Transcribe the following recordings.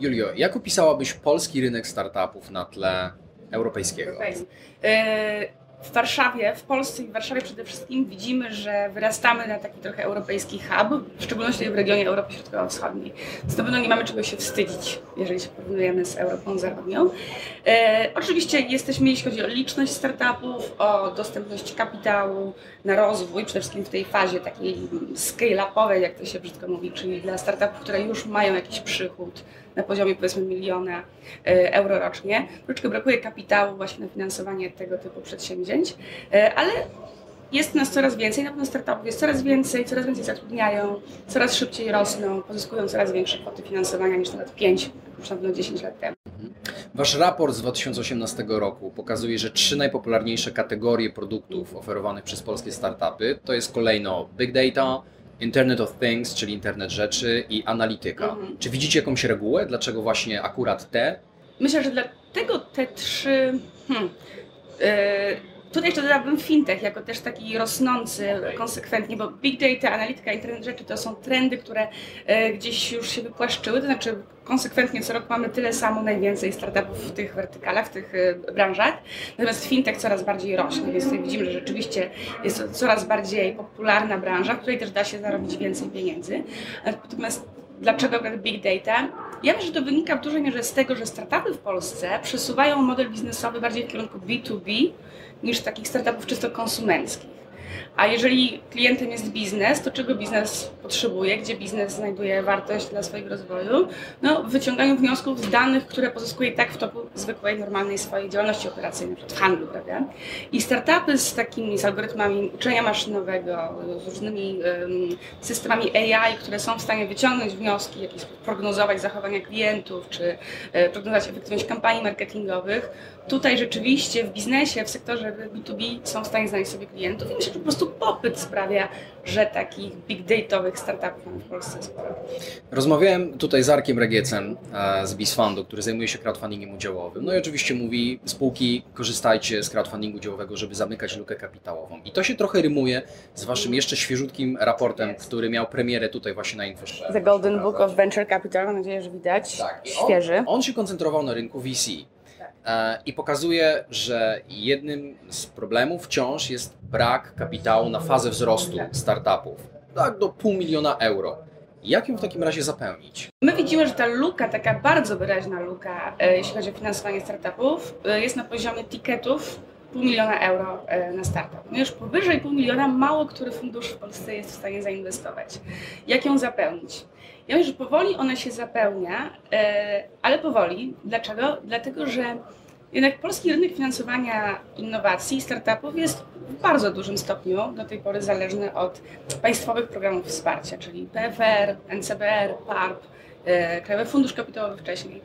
Julio, jak opisałabyś polski rynek startupów na tle europejskiego? Europejski. E, w Warszawie, w Polsce i w Warszawie przede wszystkim widzimy, że wyrastamy na taki trochę europejski hub, w szczególności w regionie Europy Środkowo-Wschodniej. Więc na pewno nie mamy czego się wstydzić, jeżeli się porównujemy z Europą Zachodnią. E, oczywiście jesteśmy, jeśli chodzi o liczność startupów, o dostępność kapitału na rozwój, przede wszystkim w tej fazie takiej scale-upowej, jak to się brzydko mówi, czyli dla startupów, które już mają jakiś przychód, na poziomie powiedzmy miliona e, euro rocznie. Troszeczkę brakuje kapitału właśnie na finansowanie tego typu przedsięwzięć, e, ale jest nas coraz więcej, na pewno startupów jest coraz więcej, coraz więcej zatrudniają, coraz szybciej rosną, pozyskują coraz większe kwoty finansowania niż nawet 5, już na pewno 10 lat temu. Wasz raport z 2018 roku pokazuje, że trzy najpopularniejsze kategorie produktów oferowanych przez polskie startupy to jest kolejno big data, Internet of Things, czyli internet rzeczy i analityka. Mhm. Czy widzicie jakąś regułę, dlaczego właśnie akurat te? Myślę, że dlatego te trzy. Hmm, tutaj jeszcze dodałabym fintech jako też taki rosnący konsekwentnie, bo big data, analityka, internet rzeczy to są trendy, które yy, gdzieś już się wypłaszczyły, to znaczy konsekwentnie co rok mamy tyle samo, najwięcej startupów w tych wertykalach, w tych y, branżach. Natomiast fintech coraz bardziej rośnie, więc tutaj widzimy, że rzeczywiście jest to coraz bardziej popularna branża, w której też da się zarobić więcej pieniędzy. Natomiast dlaczego big data? Ja myślę, że to wynika w dużej mierze z tego, że startupy w Polsce przesuwają model biznesowy bardziej w kierunku B2B niż takich startupów czysto konsumenckich. A jeżeli klientem jest biznes, to czego biznes potrzebuje, gdzie biznes znajduje wartość dla swojego rozwoju? No, wyciąganiu wniosków z danych, które pozyskuje tak w toku zwykłej, normalnej swojej działalności operacyjnej, np. handlu, prawda? I startupy z takimi, z algorytmami uczenia maszynowego, z różnymi um, systemami AI, które są w stanie wyciągnąć wnioski, jakieś prognozować zachowania klientów, czy e, prognozować efektywność kampanii marketingowych, tutaj rzeczywiście w biznesie, w sektorze B2B są w stanie znaleźć sobie klientów i myślę, że po prostu popyt sprawia, że takich big dataowych startupów mamy w Polsce sporo. Rozmawiałem tutaj z Arkiem Regiecem e, z BizFundu, który zajmuje się crowdfundingiem udziałowym. No i oczywiście mówi, spółki korzystajcie z crowdfundingu udziałowego, żeby zamykać lukę kapitałową. I to się trochę rymuje z waszym jeszcze świeżutkim raportem, który miał premierę tutaj właśnie na InfoShare. The Golden Book of Venture Capital, mam nadzieję, że widać. Tak. Świeży. On, on się koncentrował na rynku VC. E, i pokazuje, że jednym z problemów wciąż jest brak kapitału na fazę wzrostu startupów. Tak, do pół miliona euro. Jak ją w takim razie zapełnić? My widzimy, że ta luka, taka bardzo wyraźna luka, e, jeśli chodzi o finansowanie startupów, e, jest na poziomie tiketów pół miliona euro na startup. No już powyżej pół miliona mało który fundusz w Polsce jest w stanie zainwestować. Jak ją zapełnić? Ja myślę, że powoli ona się zapełnia, e, ale powoli. Dlaczego? Dlatego, że jednak polski rynek finansowania innowacji i startupów jest w bardzo dużym stopniu do tej pory zależny od państwowych programów wsparcia, czyli PFR, NCBR, PARP, e, Krajowy Fundusz Kapitałowy wcześniej.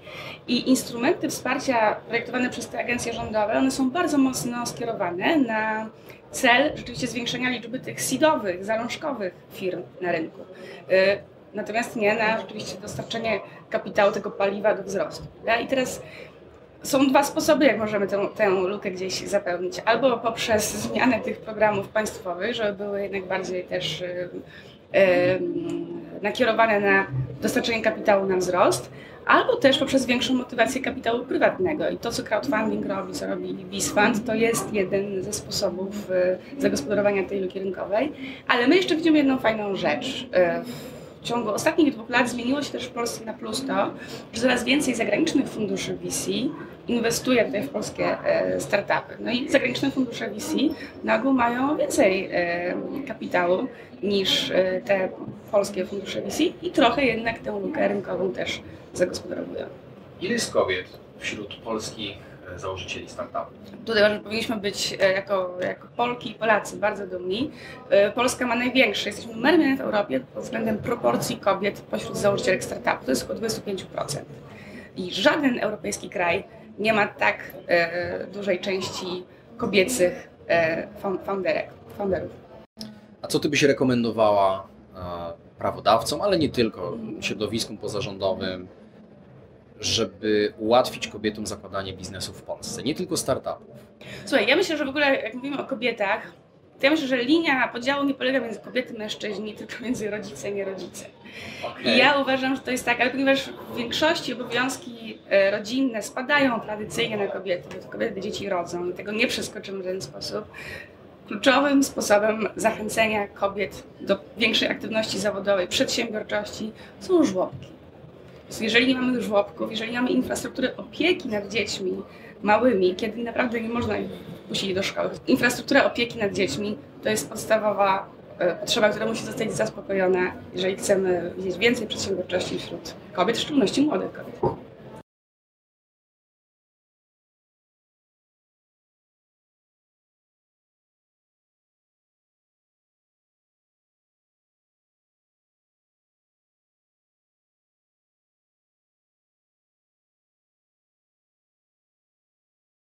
I instrumenty wsparcia projektowane przez te agencje rządowe, one są bardzo mocno skierowane na cel rzeczywiście zwiększenia liczby tych seedowych, zalążkowych firm na rynku. Natomiast nie na rzeczywiście dostarczenie kapitału, tego paliwa do wzrostu. I teraz są dwa sposoby, jak możemy tę, tę lukę gdzieś zapełnić. Albo poprzez zmianę tych programów państwowych, żeby były jednak bardziej też yy, yy, nakierowane na dostarczenie kapitału na wzrost, albo też poprzez większą motywację kapitału prywatnego. I to, co crowdfunding robi, co robi BizFund, to jest jeden ze sposobów yy, zagospodarowania tej luki rynkowej. Ale my jeszcze widzimy jedną fajną rzecz w ciągu ostatnich dwóch lat zmieniło się też w Polsce na plus to, że coraz więcej zagranicznych funduszy VC inwestuje tutaj w polskie e, startupy. No i zagraniczne fundusze VC na ogół mają więcej e, kapitału niż e, te polskie fundusze VC i trochę jednak tę lukę rynkową też zagospodarowują. Ile jest kobiet wśród polskich założycieli startupów. Tutaj że powinniśmy być e, jako, jako Polki i Polacy bardzo dumni. E, Polska ma największy, jesteśmy numerem jeden w Europie pod względem proporcji kobiet pośród założycieli startupów, to jest około 25%. I żaden europejski kraj nie ma tak e, dużej części kobiecych e, founderek, founderów. A co ty byś rekomendowała e, prawodawcom, ale nie tylko, środowiskom pozarządowym, żeby ułatwić kobietom zakładanie biznesu w Polsce, nie tylko startupów? Słuchaj, ja myślę, że w ogóle jak mówimy o kobietach, to ja myślę, że linia podziału nie polega między kobiety, mężczyźni, tylko między rodzice i nierodzice. I ja uważam, że to jest tak, ale ponieważ w większości obowiązki e, rodzinne spadają tradycyjnie na kobiety, bo to kobiety dzieci rodzą i tego nie przeskoczymy w ten sposób, kluczowym sposobem zachęcenia kobiet do większej aktywności zawodowej, przedsiębiorczości są żłobki. Jeżeli nie mamy żłobków, jeżeli nie mamy infrastruktury opieki nad dziećmi małymi, kiedy naprawdę nie można ich puścić do szkoły, infrastruktura opieki nad dziećmi to jest podstawowa e, potrzeba, która musi zostać zaspokojona, jeżeli chcemy widzieć więcej przedsiębiorczości wśród kobiet, w szczególności młodych kobiet.